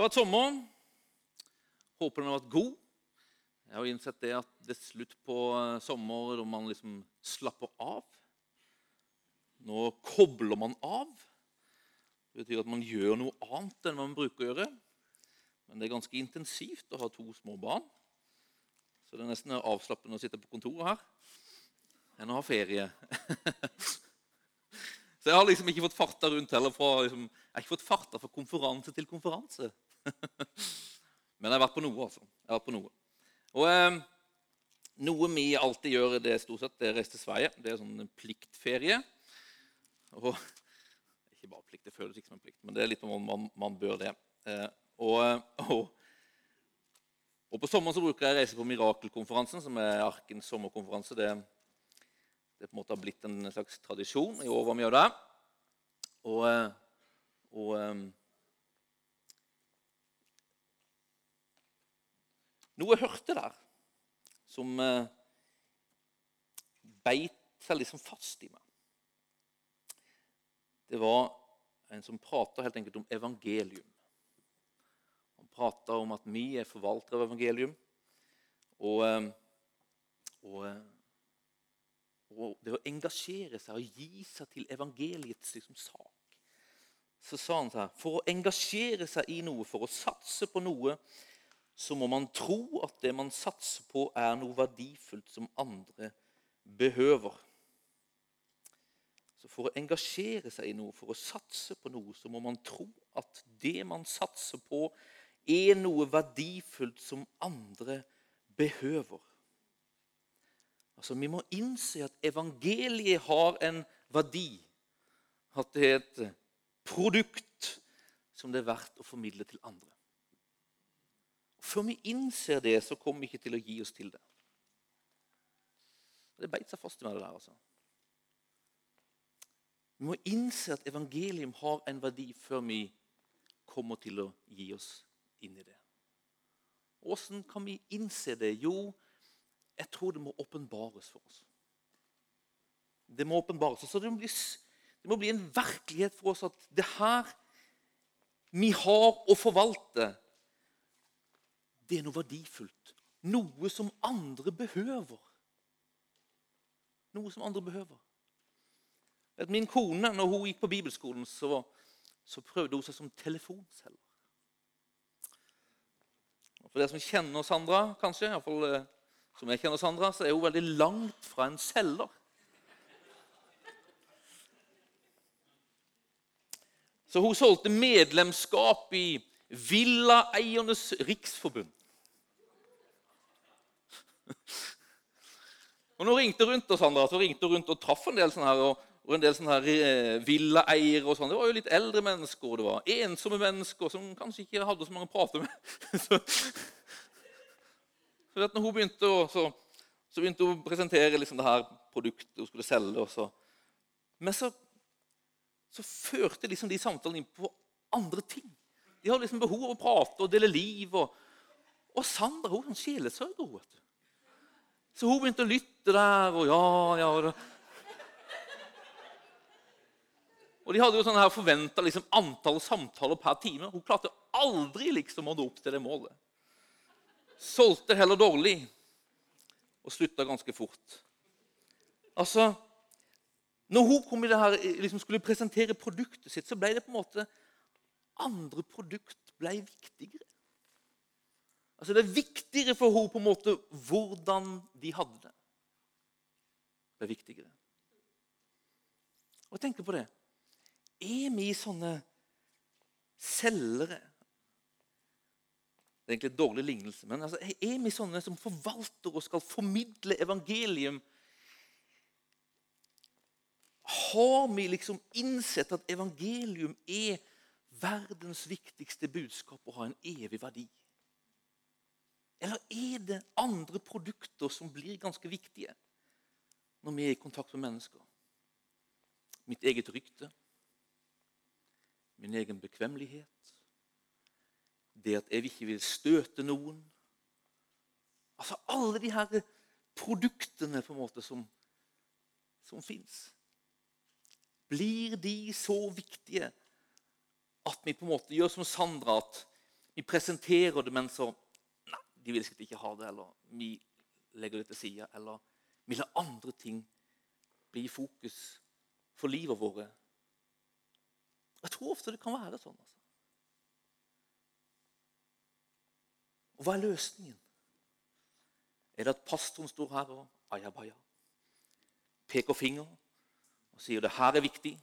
Det har vært sommer. Håper den har vært god. Jeg har innsett det at det er slutt på eh, sommer og man liksom slapper av. Nå kobler man av. Det betyr at man gjør noe annet enn man bruker å gjøre. Men det er ganske intensivt å ha to små barn. Så det er nesten avslappende å sitte på kontoret her enn å ha ferie. Så jeg har liksom ikke fått farta rundt heller. Fra, liksom, jeg har ikke fått farta fra konferanse til konferanse. Men jeg har vært på noe, altså. Jeg har vært på noe. Og eh, Noe vi alltid gjør, det er stort sett det er reise til Sverige. Det er sånn pliktferie. Og, ikke bare plikt, det føles ikke som en plikt, men det er litt om man, man bør det. Eh, og, og, og, på sommeren så bruker jeg å reise på Mirakelkonferansen, som er Arkens sommerkonferanse. Det, det på en måte har blitt en slags tradisjon. I år hva vi gjør det. Og, og Noe jeg hørte der, som eh, beit seg liksom fast i meg. Det var en som prata helt enkelt om evangelium. Han prata om at vi er forvaltere av evangelium. Og, eh, og, eh, og, det å engasjere seg og gi seg til evangeliets liksom, sak. Så sa han sånn For å engasjere seg i noe, for å satse på noe, så må man tro at det man satser på, er noe verdifullt som andre behøver. Så For å engasjere seg i noe, for å satse på noe, så må man tro at det man satser på, er noe verdifullt som andre behøver. Altså, Vi må innse at evangeliet har en verdi. At det er et produkt som det er verdt å formidle til andre. Før vi innser det, så kommer vi ikke til å gi oss til det. Det beit seg fast i meg, det der. altså. Vi må innse at evangelium har en verdi før vi kommer til å gi oss inn i det. Åssen kan vi innse det? Jo, jeg tror det må åpenbares for oss. Det må åpenbares. Så det må, bli, det må bli en virkelighet for oss at det her vi har å forvalte, det er noe verdifullt. Noe som andre behøver. Noe som andre behøver. Min kone, når hun gikk på bibelskolen, så, så prøvde hun seg som telefonselger. For dere som kjenner Sandra, kanskje, i fall eh, som jeg kjenner Sandra, så er hun veldig langt fra en selger. Så hun solgte medlemskap i Villaeiernes Riksforbund. Og nå ringte rundt og Sandra, så ringte rundt og traff en del sånne her, og, og en del sånne her eh, villaeiere. og sånn. Det var jo litt eldre mennesker, og det var ensomme mennesker som kanskje ikke hadde så mange å prate med. så, så når hun begynte å, så, så, begynte hun å presentere liksom det her produktet hun skulle selge. Så. Men så, så førte liksom de samtalene inn på andre ting. De hadde liksom behov for å prate og dele liv. Og, og Sandra hun er en sjelesørger. vet du. Så hun begynte å lytte der, og ja, ja. Og, og de hadde jo sånn her forventa liksom, antall samtaler per time. Hun klarte aldri liksom å nå opp til det målet. Solgte heller dårlig og slutta ganske fort. Altså, når hun her, liksom skulle presentere produktet sitt, så ble det på en måte andre produkt ble viktigere. Altså Det er viktigere for henne på en måte hvordan de hadde det. Det er viktigere. Og jeg tenker på det. Er vi sånne selgere Det er egentlig et dårlig lignelse, men altså, er vi sånne som forvalter og skal formidle evangelium? Har vi liksom innsett at evangelium er verdens viktigste budskap og har en evig verdi? Eller er det andre produkter som blir ganske viktige når vi er i kontakt med mennesker? Mitt eget rykte, min egen bekvemmelighet, det at jeg ikke vil støte noen Altså alle de her produktene på en måte som, som fins. Blir de så viktige at vi på en måte gjør som Sandra, at vi presenterer det, men så de vil sikkert ikke ha det. Eller vi legger det til side. Eller vi lar andre ting bli i fokus for livet vårt. Jeg tror ofte det kan være sånn. altså. Og hva er løsningen? Er det at pastoren står her og ajabaja, peker finger og sier det her er viktig?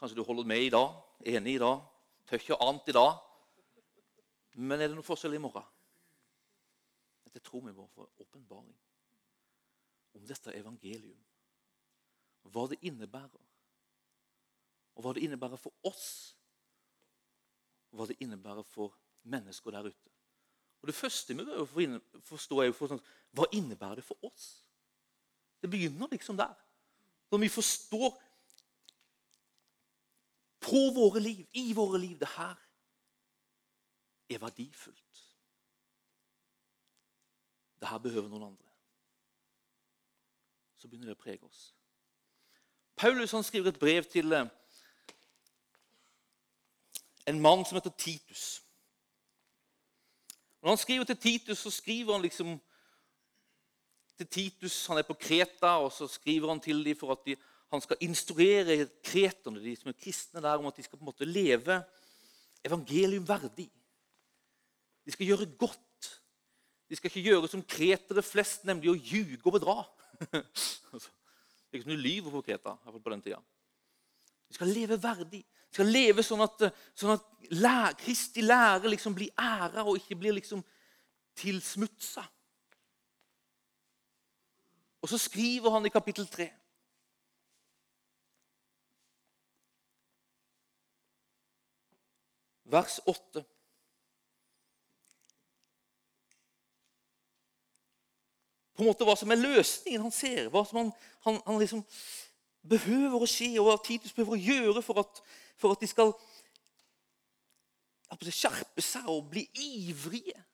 Kanskje du holder med i dag, enig i dag, tør ikke annet i dag. Men er det noe forskjell i morgen? Tror vi må få åpenbaring om dette evangelium. Hva det innebærer. Og hva det innebærer for oss. Og hva det innebærer for mennesker der ute. Og Det første vi bør forstå, er jo for sånn, hva innebærer det for oss. Det begynner liksom der. Når vi forstår på våre liv, i våre liv, det her er verdifullt. Det her behøver noen andre. Så begynner det å prege oss. Paulus han skriver et brev til eh, en mann som heter Titus. Når han skriver til Titus, så skriver han liksom til Titus Han er på Kreta, og så skriver han til dem for at de, han skal instruere kreterne, de som er kristne der, om at de skal på en måte leve evangelium verdig. De skal gjøre godt. De skal ikke gjøre som kretere flest, nemlig å ljuge og bedra. Altså, det er ikke som liv lyver på Kreta, i hvert fall på den tida. De skal leve verdig. De skal leve sånn at, sånn at lære, Kristi lære liksom blir æra og ikke blir liksom tilsmutsa. Og så skriver han i kapittel 3 Vers 8. På en måte hva som er løsningen han ser, hva som han, han, han liksom behøver å skje, og hva Titus behøver å gjøre for at, for at de skal skjerpe seg og bli ivrige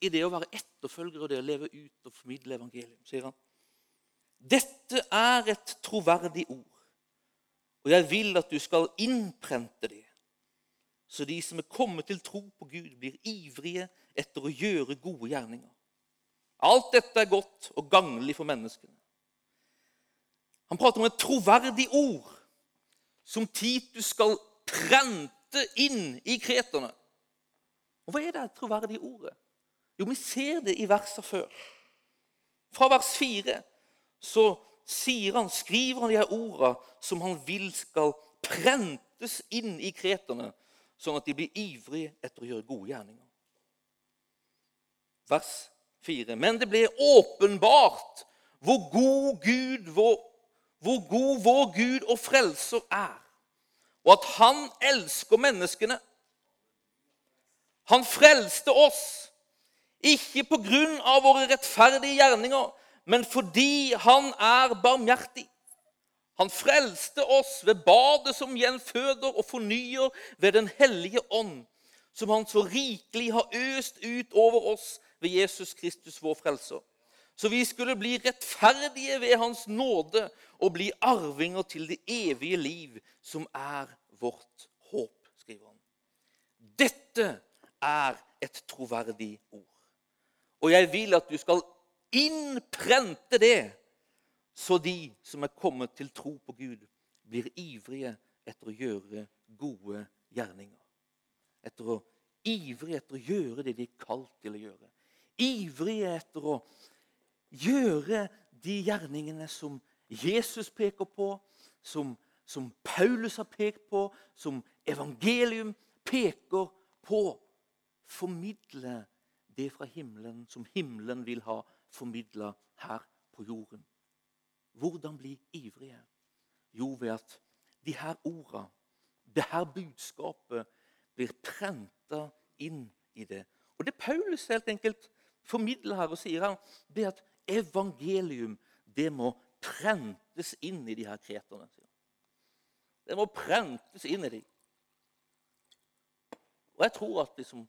i det å være etterfølgere og det å leve ut og formidle evangelium, sier han. Dette er et troverdig ord, og jeg vil at du skal innprente det, så de som er kommet til tro på Gud, blir ivrige etter å gjøre gode gjerninger. Alt dette er godt og gagnlig for menneskene. Han prater om et troverdig ord som Titus skal prente inn i kreterne. Og Hva er det troverdige ordet? Jo, vi ser det i versene før. Fra vers 4 så sier han, skriver han de her ordene som han vil skal prentes inn i kreterne, sånn at de blir ivrige etter å gjøre gode gjerninger. Vers 4. Men det ble åpenbart hvor god Gud, hvor, hvor god vår Gud og frelser er, og at han elsker menneskene han frelste oss, ikke på grunn av våre rettferdige gjerninger, men fordi han er barmhjertig. Han frelste oss ved badet som gjenføder og fornyer ved Den hellige ånd, som han så rikelig har øst ut over oss ved Jesus Kristus, vår frelser. Så vi skulle bli rettferdige ved Hans nåde og bli arvinger til det evige liv, som er vårt håp, skriver han. Dette er et troverdig ord. Og jeg vil at du skal innprente det, så de som er kommet til tro på Gud, blir ivrige etter å gjøre gode gjerninger. Etter å, ivrige etter å gjøre det de er kalt til å gjøre. Ivrige etter å gjøre de gjerningene som Jesus peker på, som, som Paulus har pekt på, som evangelium peker på formidle det fra himmelen som himmelen vil ha formidla her på jorden. Hvordan bli ivrige? Jo, ved at de her orda, det her budskapet, blir prenta inn i det. Og Det Paulus helt enkelt formidler her og sier her, det er at evangelium det må prentes inn i de her kreterne. Det må prentes inn i dem. Og jeg tror at liksom,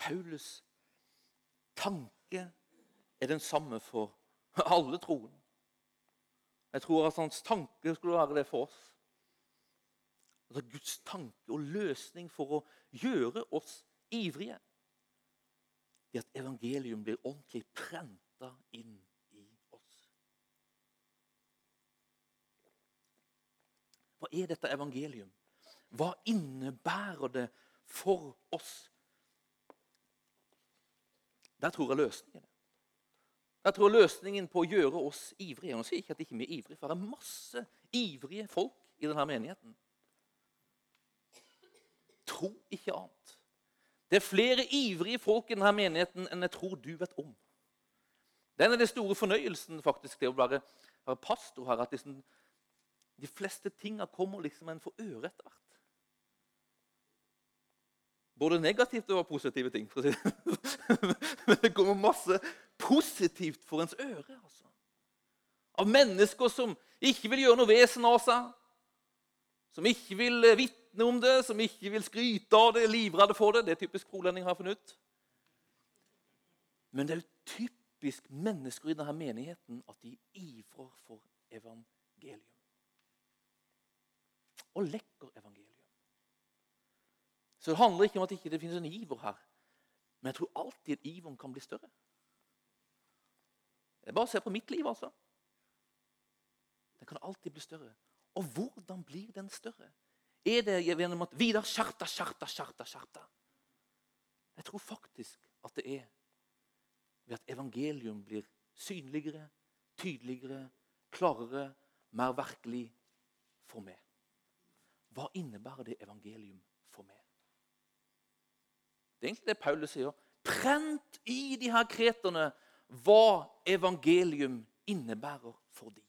Paulus' tanke er den samme for alle troende. Jeg tror at hans tanke skulle være det for oss. altså Guds tanke og løsning for å gjøre oss ivrige, er at evangelium blir ordentlig prenta inn i oss. Hva er dette evangelium? Hva innebærer det for oss? Der tror jeg løsningen er. Jeg tror løsningen på å gjøre oss ivrige Nå sier ikke at ikke vi er ivrige, for det er masse ivrige folk i denne menigheten. Tro ikke annet. Det er flere ivrige folk i denne menigheten enn jeg tror du vet om. Den er den store fornøyelsen faktisk, det å være, være pastor her. at liksom, De fleste tinga kommer liksom en for øre etter hvert. Både negativt og positive ting. for å si Men det kommer masse positivt for ens øre. altså. Av mennesker som ikke vil gjøre noe vesen av seg. Som ikke vil eh, vitne om det, som ikke vil skryte av det, livredde for det. Det er typisk prolending, har funnet ut. Men det er jo typisk mennesker i denne menigheten at de ivrer for evangelium. Og lekker evangelium. Så det handler ikke om at det ikke finnes en iver her. Men jeg tror alltid at iveren kan bli større. Det er bare å se på mitt liv, altså. Den kan alltid bli større. Og hvordan blir den større? Er det gjennom at Vidar skjerta, skjerta, skjerta, skjerta? Jeg tror faktisk at det er ved at evangelium blir synligere, tydeligere, klarere, mer virkelig for meg. Hva innebærer det evangelium for meg? Det er egentlig det Paulus sier. Prent i de her kreterne hva evangelium innebærer for dem.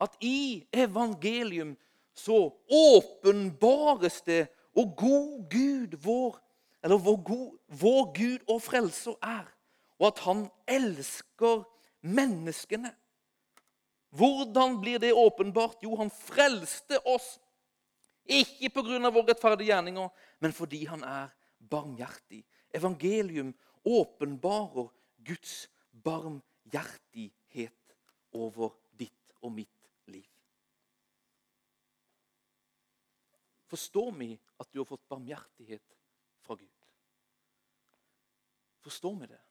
At i evangelium så åpenbares det hvor god Gud vår eller hvor god vår Gud og frelser er, og at han elsker menneskene. Hvordan blir det åpenbart? Jo, han frelste oss ikke pga. våre rettferdige gjerninger, men fordi han er barmhjertig. Evangelium åpenbarer Guds barmhjertighet over ditt og mitt liv. Forstår vi at du har fått barmhjertighet fra Gud? Forstår vi det?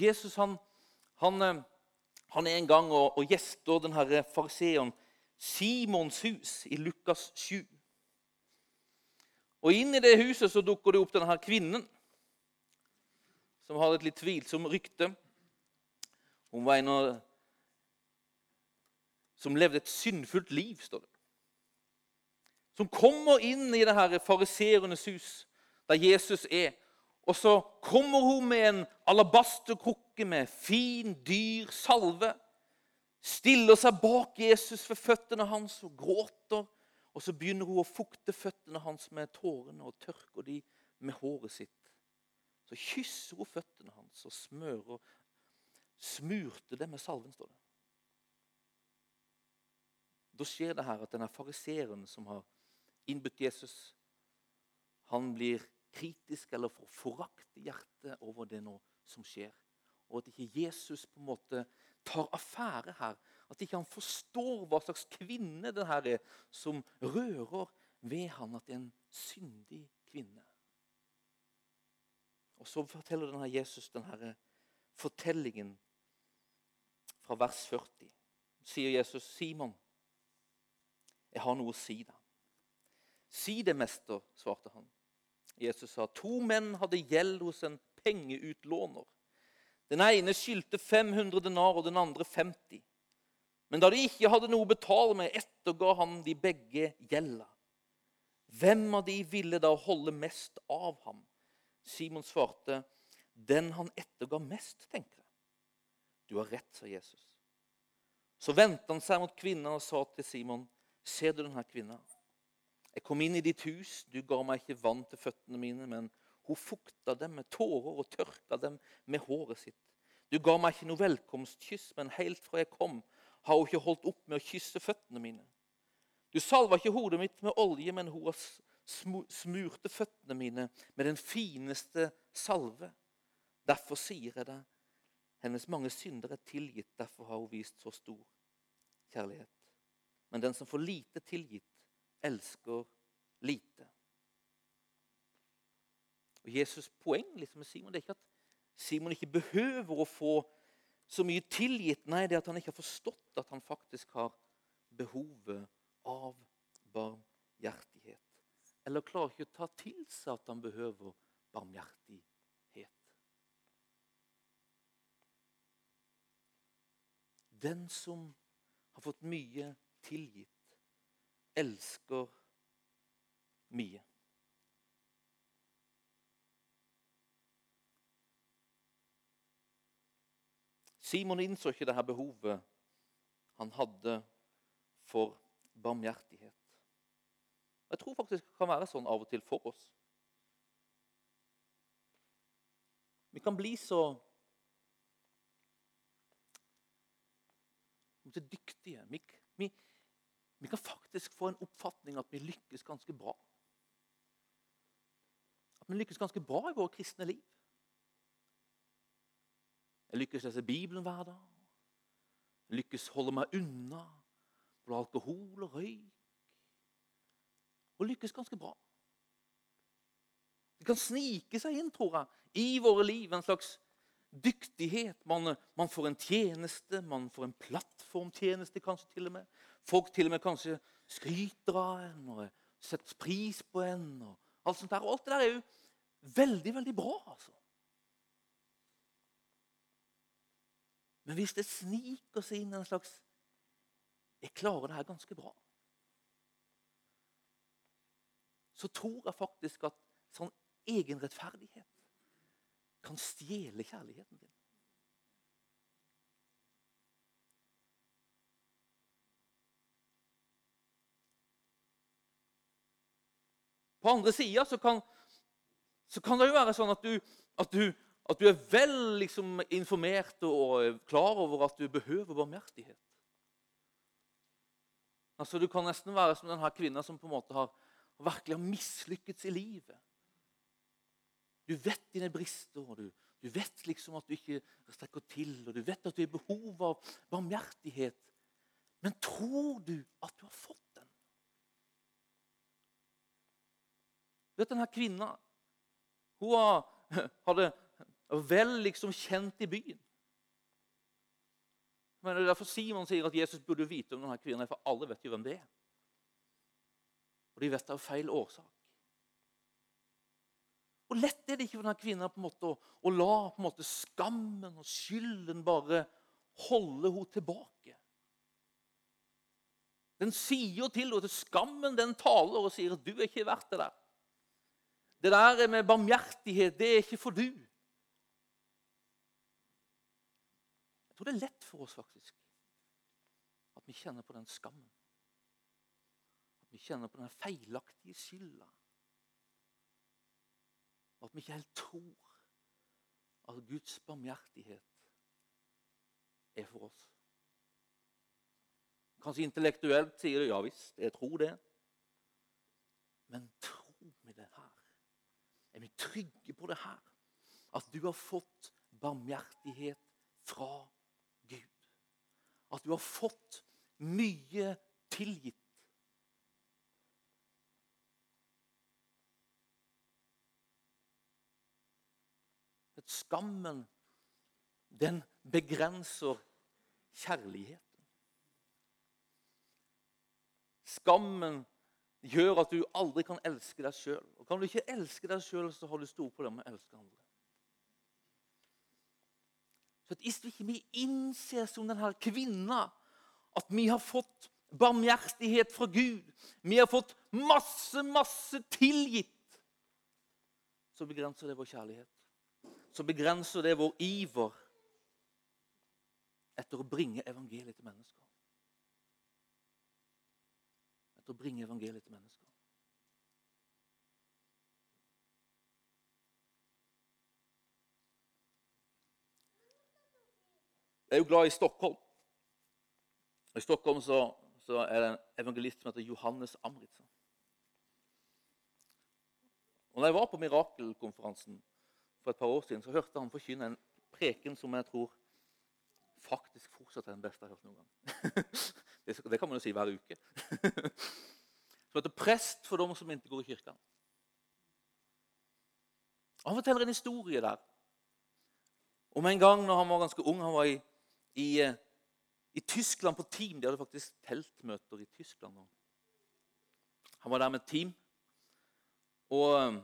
Jesus han, han, eh, han er en gang og, og gjester den herre Simons hus i Lukas 7. Og Inn i det huset så dukker det opp denne kvinnen som har et litt tvilsomt rykte. Hun var en av som levde et syndfullt liv, står det. Som kommer inn i det her fariseernes hus, der Jesus er. Og så kommer hun med en alabasterkrukke med fin, dyr salve stiller seg bak Jesus ved føttene hans og gråter. Og så begynner hun å fukte føttene hans med tårene og tørker de med håret sitt. Så kysser hun føttene hans og smører smurte det med salven, står det. Da skjer det her at denne fariseeren som har innbudt Jesus, han blir kritisk eller får forakt i hjertet over det nå som skjer. Og at ikke Jesus på en måte tar affære her. At ikke han forstår hva slags kvinne det her er som rører ved han at det er en syndig kvinne. Og Så forteller denne Jesus denne fortellingen fra vers 40. Sier Jesus, 'Simon, jeg har noe å si deg.' 'Si det, mester', svarte han. Jesus sa, 'To menn hadde gjeld hos en pengeutlåner.' Den ene skyldte 500 denar og den andre 50. Men da de ikke hadde noe å betale med, etterga han de begge gjelda. Hvem av de ville da holde mest av ham? Simon svarte, 'Den han etterga mest', tenker jeg. Du har rett, sa Jesus. Så vendte han seg mot kvinnen og sa til Simon, 'Ser du denne kvinna?' Jeg kom inn i ditt hus, du ga meg ikke vann til føttene mine, men hun fukta dem med tårer og tørka dem med håret sitt. Du ga meg ikke noe velkomstkyss, men helt fra jeg kom, har hun ikke holdt opp med å kysse føttene mine. Du salva ikke hodet mitt med olje, men hun har smurte føttene mine med den fineste salve. Derfor sier jeg deg, Hennes mange synder er tilgitt, derfor har hun vist så stor kjærlighet. Men den som får lite tilgitt, elsker lite. Og Jesus' poeng liksom med Simon det er ikke at Simon ikke behøver å få så mye tilgitt. Nei, det er at han ikke har forstått at han faktisk har behovet av barmhjertighet. Eller klarer ikke å ta til seg at han behøver barmhjertighet. Den som har fått mye tilgitt, elsker mye. Simon innså ikke dette behovet han hadde for barmhjertighet. Jeg tror faktisk det kan være sånn av og til for oss. Vi kan bli så dyktige. Vi, vi, vi, kan faktisk få en oppfatning at vi lykkes ganske bra. At vi lykkes ganske bra i våre kristne liv. Jeg lykkes lese Bibelen hver dag. Jeg lykkes holde meg unna både alkohol og røyk. Og lykkes ganske bra. Det kan snike seg inn, tror jeg, i våre liv en slags dyktighet. Man, man, får en tjeneste, man får en plattformtjeneste kanskje til og med. Folk til og med kanskje skryter av en og setter pris på en. og Alt sånt der. Og alt det der er jo veldig, veldig bra. altså. Men hvis det sniker seg inn en slags Jeg klarer det her ganske bra. Så tror jeg faktisk at sånn egenrettferdighet kan stjele kjærligheten din. På andre sida så, kan det jo være sånn at du, at du, at du er vel liksom informert og klar over at du behøver barmhjertighet. Altså, Du kan nesten være som denne kvinna som på en måte har, virkelig har mislykkes i livet. Du vet dine brister, og du, du vet liksom at du ikke strekker til, og du vet at du har behov av barmhjertighet. Men tror du at du har fått den? Du vet denne kvinna Hun hadde vel liksom kjent i byen. Men det er derfor Simon sier at Jesus burde vite om denne kvinnen, for alle vet jo hvem det er. Og de vet det av feil årsak. Og lett er det ikke for denne kvinnen å, å la på en måte skammen og skylden bare holde henne tilbake. Den sier jo til henne at skammen den taler og sier at du er ikke verdt det der. Det der med barmhjertighet, det er ikke for du. Jeg tror det er lett for oss faktisk at vi kjenner på den skammen. At vi kjenner på den feilaktige skylda. At vi ikke helt tror at Guds barmhjertighet er for oss. Kanskje intellektuelt sier du ja visst, jeg tror det. Men tror? Er vi trygge på det her? At du har fått barmhjertighet fra Gud. At du har fått mye tilgitt Skammen, den begrenser kjærligheten. Skammen gjør at du aldri kan elske deg sjøl. Kan du ikke elske deg sjøl, så har du store problemer med å elske andre. Så Hvis vi ikke innser som denne kvinna at vi har fått barmhjertighet fra Gud, vi har fått masse, masse tilgitt, så begrenser det vår kjærlighet så begrenser det vår iver etter å bringe evangeliet til mennesker. Etter å bringe evangeliet til mennesker. Jeg er jo glad i Stockholm. I Stockholm så, så er det en evangelist som heter Johannes Amritsa. Og når jeg var på Mirakelkonferansen for et par år siden så hørte han forkynne en preken som jeg tror faktisk fortsatt er den beste jeg har hørt noen gang. Det, det kan man jo si hver uke. Som heter 'Prest for dem som ikke går i kirka'. Han forteller en historie der om en gang når han var ganske ung. Han var i, i, eh, i Tyskland på team. De hadde faktisk teltmøter i Tyskland. Han var der med team. Og eh,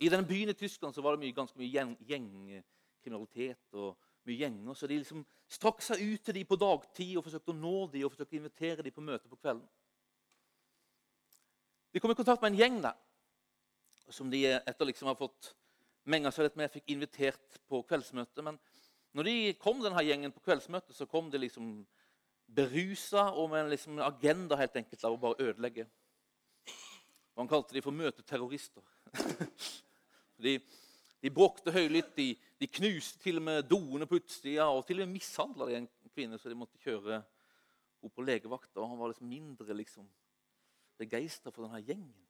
i denne byen i Tyskland så var det mye, ganske mye gjengkriminalitet. og mye gjenger, Så de liksom strakk seg ut til dem på dagtid og forsøkte å nå dem og forsøkte å invitere dem på møte på kvelden. De kom i kontakt med en gjeng der, som de etter liksom har fått menga seg litt med, fikk invitert på kveldsmøte. Men når de kom denne gjengen på kveldsmøte, så kom de liksom berusa og med en liksom agenda helt enkelt av å bare ødelegge. Han kalte de for møteterrorister. de, de bråkte høylytt, de, de, knuste til og med doene på utsida og til og med mishandla en kvinne, så de måtte kjøre opp på legevakta. Og han var liksom mindre liksom, begeistra for denne gjengen.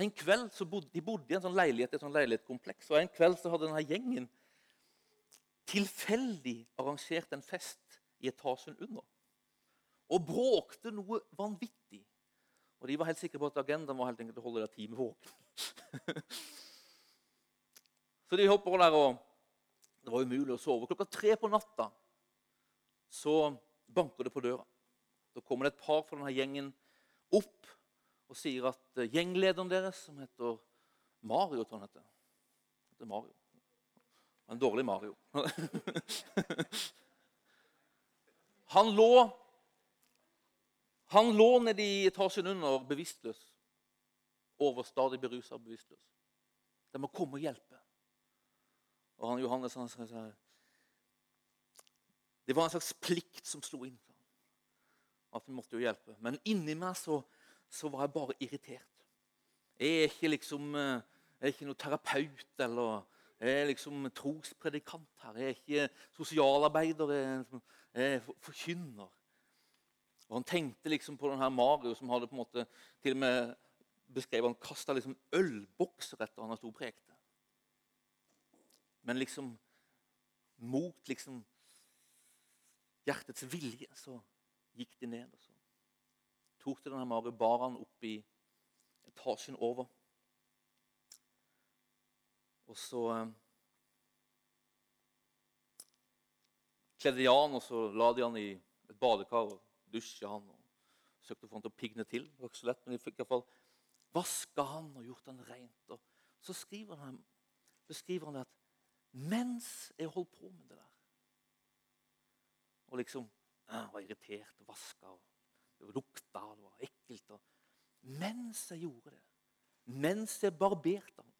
En kveld så bodde, De bodde i en sånn leilighet, et sånn leilighetskompleks. og En kveld så hadde denne gjengen tilfeldig arrangert en fest i etasjen under. Og bråkte noe vanvittig. Og De var helt sikre på at agendaen var helt enkelt å holde der time våken. så de hopper der, og det var umulig å sove. Klokka tre på natta så banker det på døra. Da kommer det et par fra denne gjengen opp og sier at eh, gjenglederen deres, som heter Mario tror han heter. heter Mario. En dårlig Mario. han lå han lå nede i etasjen under bevisstløs. Overstadig berusa og bevisstløs. De må komme og hjelpe. Og han Johannes han sa Det var en slags plikt som slo inn. At vi måtte jo hjelpe. Men inni meg så så var jeg bare irritert. Jeg er ikke liksom eh, jeg er ikke noen terapeut eller jeg er liksom trospredikant her. Jeg er ikke sosialarbeider. Jeg er forkynner. Og Han tenkte liksom på denne Mario som hadde på en måte til og med beskrevet Han kasta liksom ølbokser etter han sto og prekte. Men liksom mot liksom hjertets vilje så gikk de ned. og så tok de denne Mario, bar han opp i etasjen over. Og så eh, kledde de han, og så la de han i et badekar og dusja han. og Søkte å få han til å pigne til. Det var ikke så lett, men de fikk i hvert fall vaska han og gjort han rent. Og så skriver han, beskriver han at mens jeg holdt på med det der Og liksom jeg var irritert og vaska og lukta, det var ekkelt. Og mens jeg gjorde det, mens jeg barberte ham,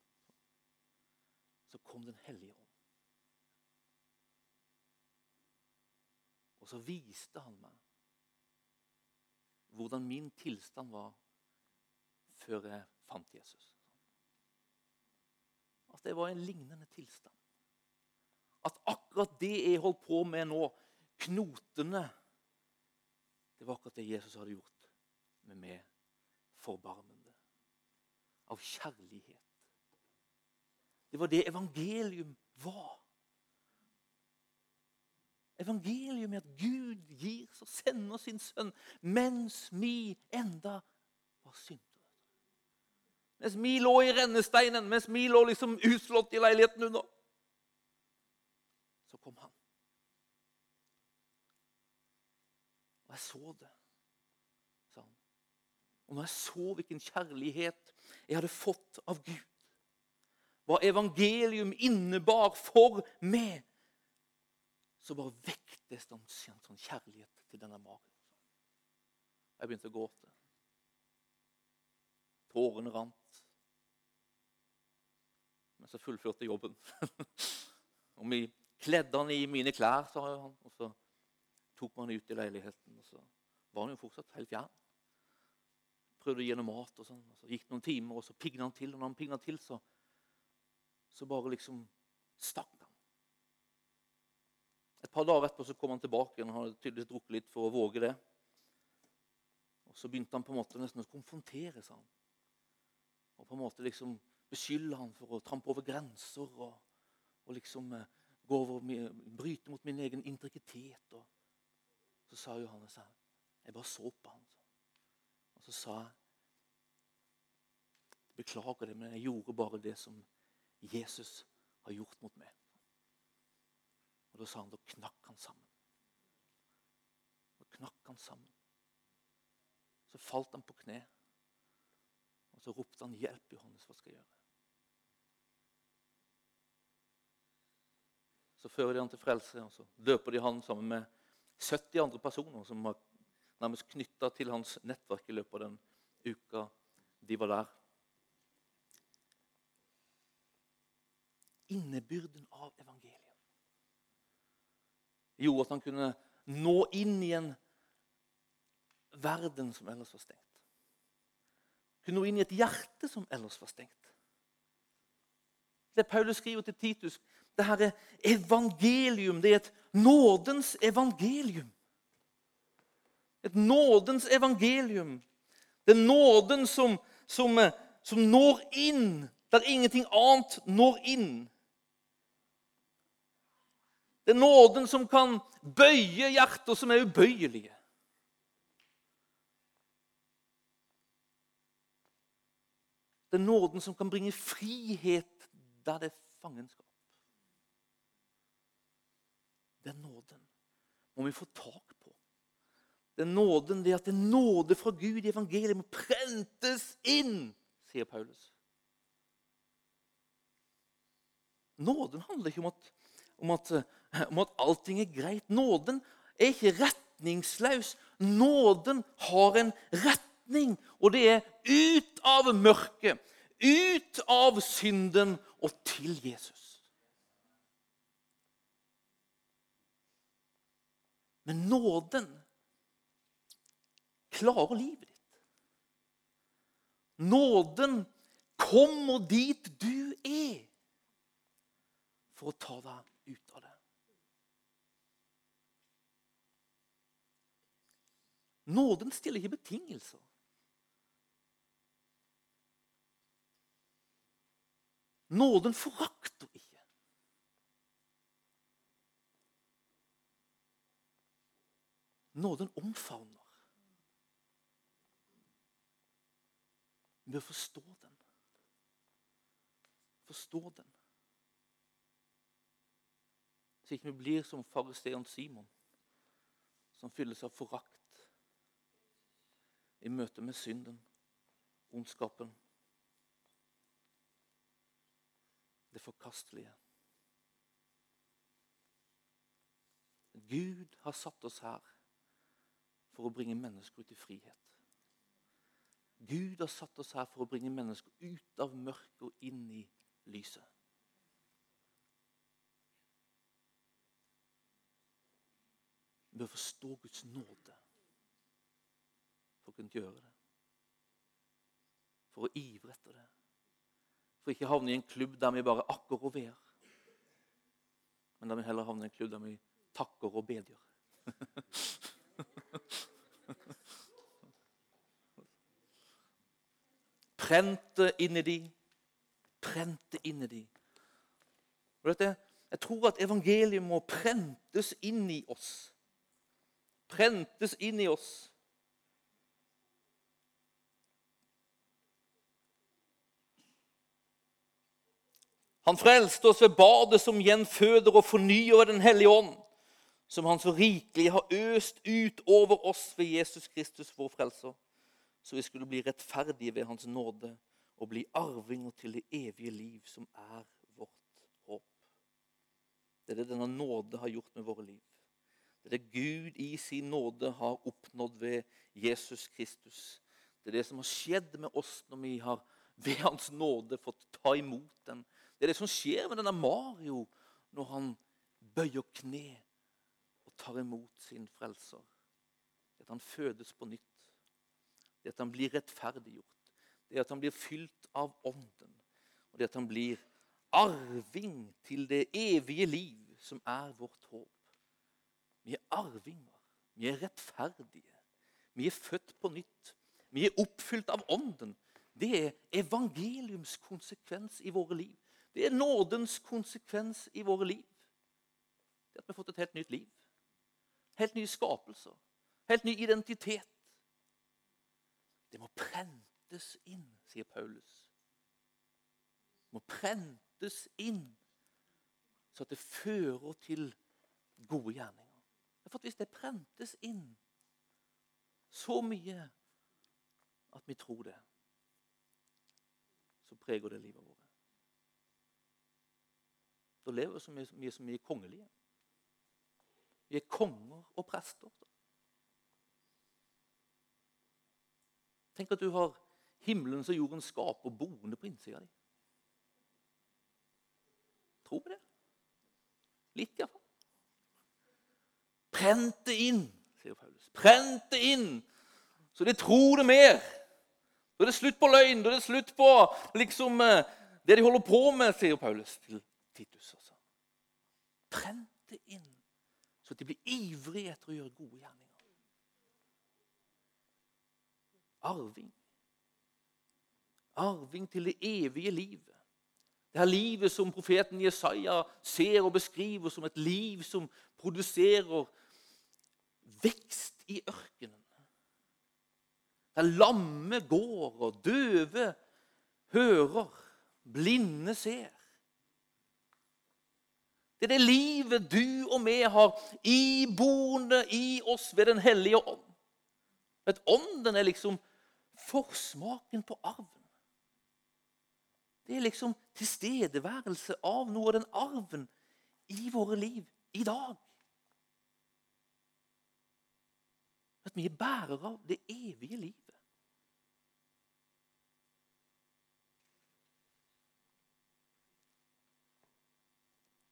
så kom Den hellige ånd. Og så viste han meg hvordan min tilstand var før jeg fant Jesus. At det var en lignende tilstand. At akkurat det jeg holdt på med nå, knotene det var akkurat det Jesus hadde gjort med meg. Forbarmende. Av kjærlighet. Det var det evangelium var. Evangelium er at Gud gir og sender sin sønn mens vi enda var syndere. Mens vi lå i rennesteinen, mens vi lå liksom uslått i leiligheten under. Så kom han. Og jeg så det, sa han. Og når jeg så hvilken kjærlighet jeg hadde fått av Gud, hva evangelium innebar for meg, så bare vektes det en sånn kjærlighet til denne magen. Jeg begynte å gråte. Tårene rant. Men så fullførte jobben. og vi kledde han i mine klær, sa han. Og så tok man ut i leiligheten. og Så var han jo fortsatt helt fjern. Prøvde å gi henne mat. og sånn, og Så gikk det noen timer, og så pigna han til. Og når han pigna til, så, så bare liksom stakk han. Et par dager etterpå så kom han tilbake. Han hadde tydeligvis drukket litt for å våge det. Og Så begynte han på en måte nesten å konfrontere seg. Og på en måte liksom beskylde han for å trampe over grenser og, og liksom eh, gå over, bryte mot min egen integritet. Og så sa Johannes her Jeg bare så på han. Og så sa jeg Beklager det, men jeg gjorde bare det som Jesus har gjort mot meg. Og Da sa han, da knakk han sammen. Da knakk han sammen. Så falt han på kne, og så ropte han, 'Hjelp, Johannes, hva skal jeg gjøre?' Så fører de han til frelse, og så løper de han sammen med 70 andre personer som var nærmest knytta til hans nettverk i løpet av den uka de var der. Innebyrden av evangeliet gjorde at han kunne nå inn i en verden som ellers var stengt. Kunne nå inn i et hjerte som ellers var stengt. Det Paulus skriver til Titus, det her er evangelium. Det er et nådens evangelium. Et nådens evangelium. Det er nåden som, som, som når inn der ingenting annet når inn. Det er nåden som kan bøye hjerter som er ubøyelige. Det er nåden som kan bringe frihet der det er fangenskap. Den nåden må vi få tak på. Den nåden, det at det nåde fra Gud i evangeliet må prentes inn, sier Paulus. Nåden handler ikke om at, om at, om at allting er greit. Nåden er ikke retningsløs. Nåden har en retning, og det er ut av mørket, ut av synden og til Jesus. Men nåden klarer livet ditt. Nåden kommer dit du er, for å ta deg ut av det. Nåden stiller ikke betingelser. Nåden forakter ikke. Nåden omfavner. Vi bør forstå den. Forstå den. Så ikke vi blir som fariseeren Simon, som fylles av forakt i møte med synden, ondskapen, det forkastelige. Gud har satt oss her for å bringe mennesker ut i frihet. Gud har satt oss her for å bringe mennesker ut av mørket og inn i lyset. Vi bør forstå Guds nåde for å kunne gjøre det. For å ivre etter det. For ikke havne i en klubb der vi bare akker og ver. Men der vi heller havner i en klubb der vi takker og bedjer. Prente inni de. Prente inni de. Jeg tror at evangeliet må prentes inn i oss. Prentes inn i oss. Han frelste oss ved badet som gjenføder og fornyer Den hellige ånd, som han så rikelig har øst ut over oss ved Jesus Kristus, vår frelser så vi skulle bli rettferdige ved Hans nåde og bli arvinger til det evige liv, som er vårt håp. Det er det denne nåde har gjort med våre liv. Det er det Gud i sin nåde har oppnådd ved Jesus Kristus. Det er det som har skjedd med oss når vi har ved Hans nåde fått ta imot den. Det er det som skjer med denne Mario når han bøyer kne og tar imot sin frelser. At han fødes på nytt det at han blir rettferdiggjort. Det at han blir fylt av Ånden. Og det at han blir arving til det evige liv, som er vårt håp. Vi er arvinger. Vi er rettferdige. Vi er født på nytt. Vi er oppfylt av Ånden. Det er evangeliums konsekvens i våre liv. Det er nådens konsekvens i våre liv. Det at vi har fått et helt nytt liv. Helt nye skapelser. Helt ny identitet. Det må prentes inn, sier Paulus. Det må prentes inn, så at det fører til gode gjerninger. For Hvis det prentes inn så mye at vi tror det, så preger det livet vårt. Da lever vi så mye, som vi er kongelige. Vi er konger og prester. Tenk at du har himmelens og jordens skaper boende på innsida di. Tror vi det? Litt, iallfall. Prent det inn, sier Paulus. Prent det inn, så de tror det mer. Da er det slutt på løgn, da er det slutt på liksom, eh, det de holder på med, sier Paulus til Titus. Altså. Prent det inn, så de blir ivrige etter å gjøre gode gjerninger. Arving. Arving til det evige livet. Det her livet som profeten Jesaja ser og beskriver som et liv som produserer vekst i ørkenen. Der lamme går, og døve hører, blinde ser. Det er det livet du og vi har iboende i oss ved Den hellige ånd. At ånden er liksom forsmaken på arven. Det er liksom tilstedeværelse av noe av den arven i våre liv i dag. At vi er bærere av det evige livet.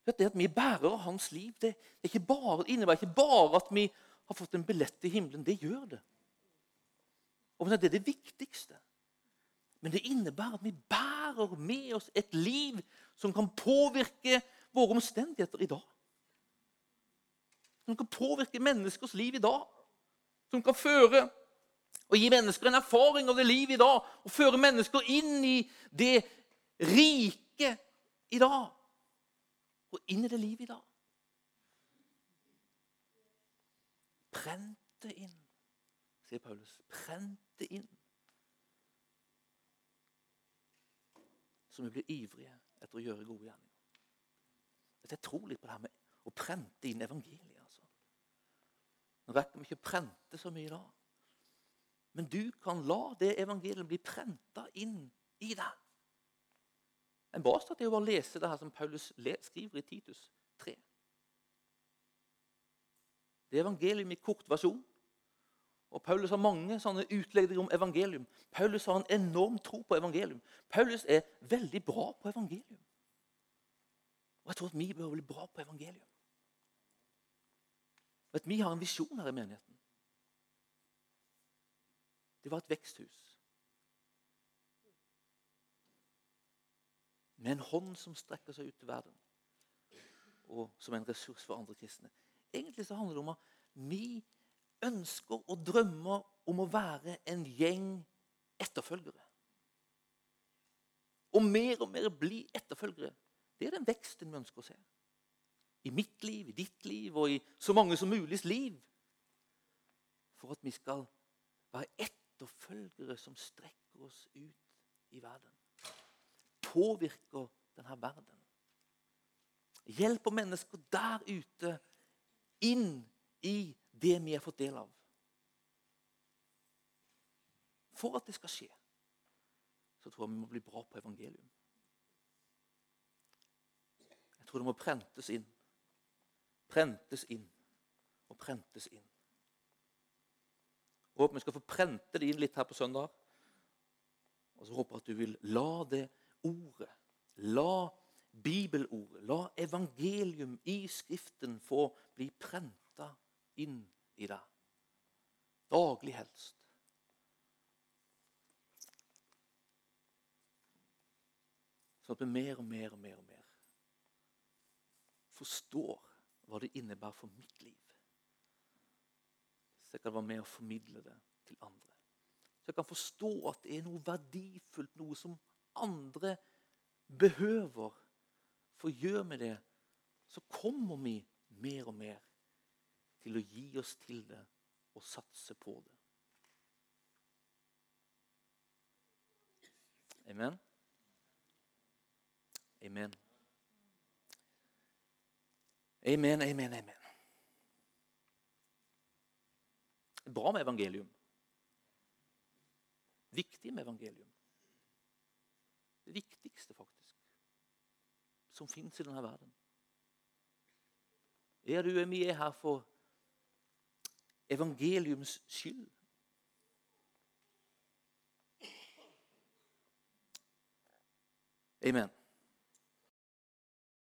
Det at vi er bærere av hans liv, det, det ikke bare, innebærer ikke bare at vi har fått en billett til himmelen. Det gjør det. Og Det er det viktigste. Men det innebærer at vi bærer med oss et liv som kan påvirke våre omstendigheter i dag. Som kan påvirke menneskers liv i dag. Som kan føre og gi mennesker en erfaring av det livet i dag. Og føre mennesker inn i det rike i dag og inn i det livet i dag. Prent det inn, sier Paulus. Prent det inn. Så vi blir ivrige etter å gjøre gode gjerninger. Jeg tror litt på det her med å prente inn evangeliet. altså. Nå rekker vi ikke å prente så mye da. Men du kan la det evangeliet bli prenta inn i deg. En bastat er jo bare å lese det her som Paulus skriver i Titus 3. Det evangeliet i kort versjon. Og Paulus har mange sånne utlegninger om evangelium. Paulus har en enorm tro på evangelium. Paulus er veldig bra på evangelium. Og jeg tror at vi bør bli bra på evangelium. At vi har en visjon her i menigheten. Det var et veksthus. med en hånd som strekker seg ut til verden, og som en ressurs for andre kristne. Egentlig så handler det om at vi ønsker og drømmer om å være en gjeng etterfølgere. Og mer og mer bli etterfølgere. Det er den veksten vi ønsker å se. I mitt liv, i ditt liv og i så mange som muligs liv. For at vi skal være etterfølgere som strekker oss ut i verden påvirker denne verden. Hjelper mennesker der ute inn i det vi har fått del av. For at det skal skje, så tror jeg vi må bli bra på evangelium. Jeg tror det må prentes inn. Prentes inn og prentes inn. Jeg håper vi skal få prente det inn litt her på søndag. Og så håper jeg at du vil la det ordet. La bibelordet, la evangelium i Skriften få bli prenta inn i deg. Daglig helst. Sånn at vi mer og mer og mer og mer forstår hva det innebærer for mitt liv. Så jeg kan være med og formidle det til andre. Så jeg kan forstå at det er noe verdifullt, noe som andre behøver. For gjør vi det, så kommer vi mer og mer til å gi oss til det og satse på det. Amen. Amen. Amen, amen, amen. Bra med evangelium. Viktig med evangelium. Det viktigste, faktisk, som fins i denne verden. Er du og er her for evangeliums skyld? Amen.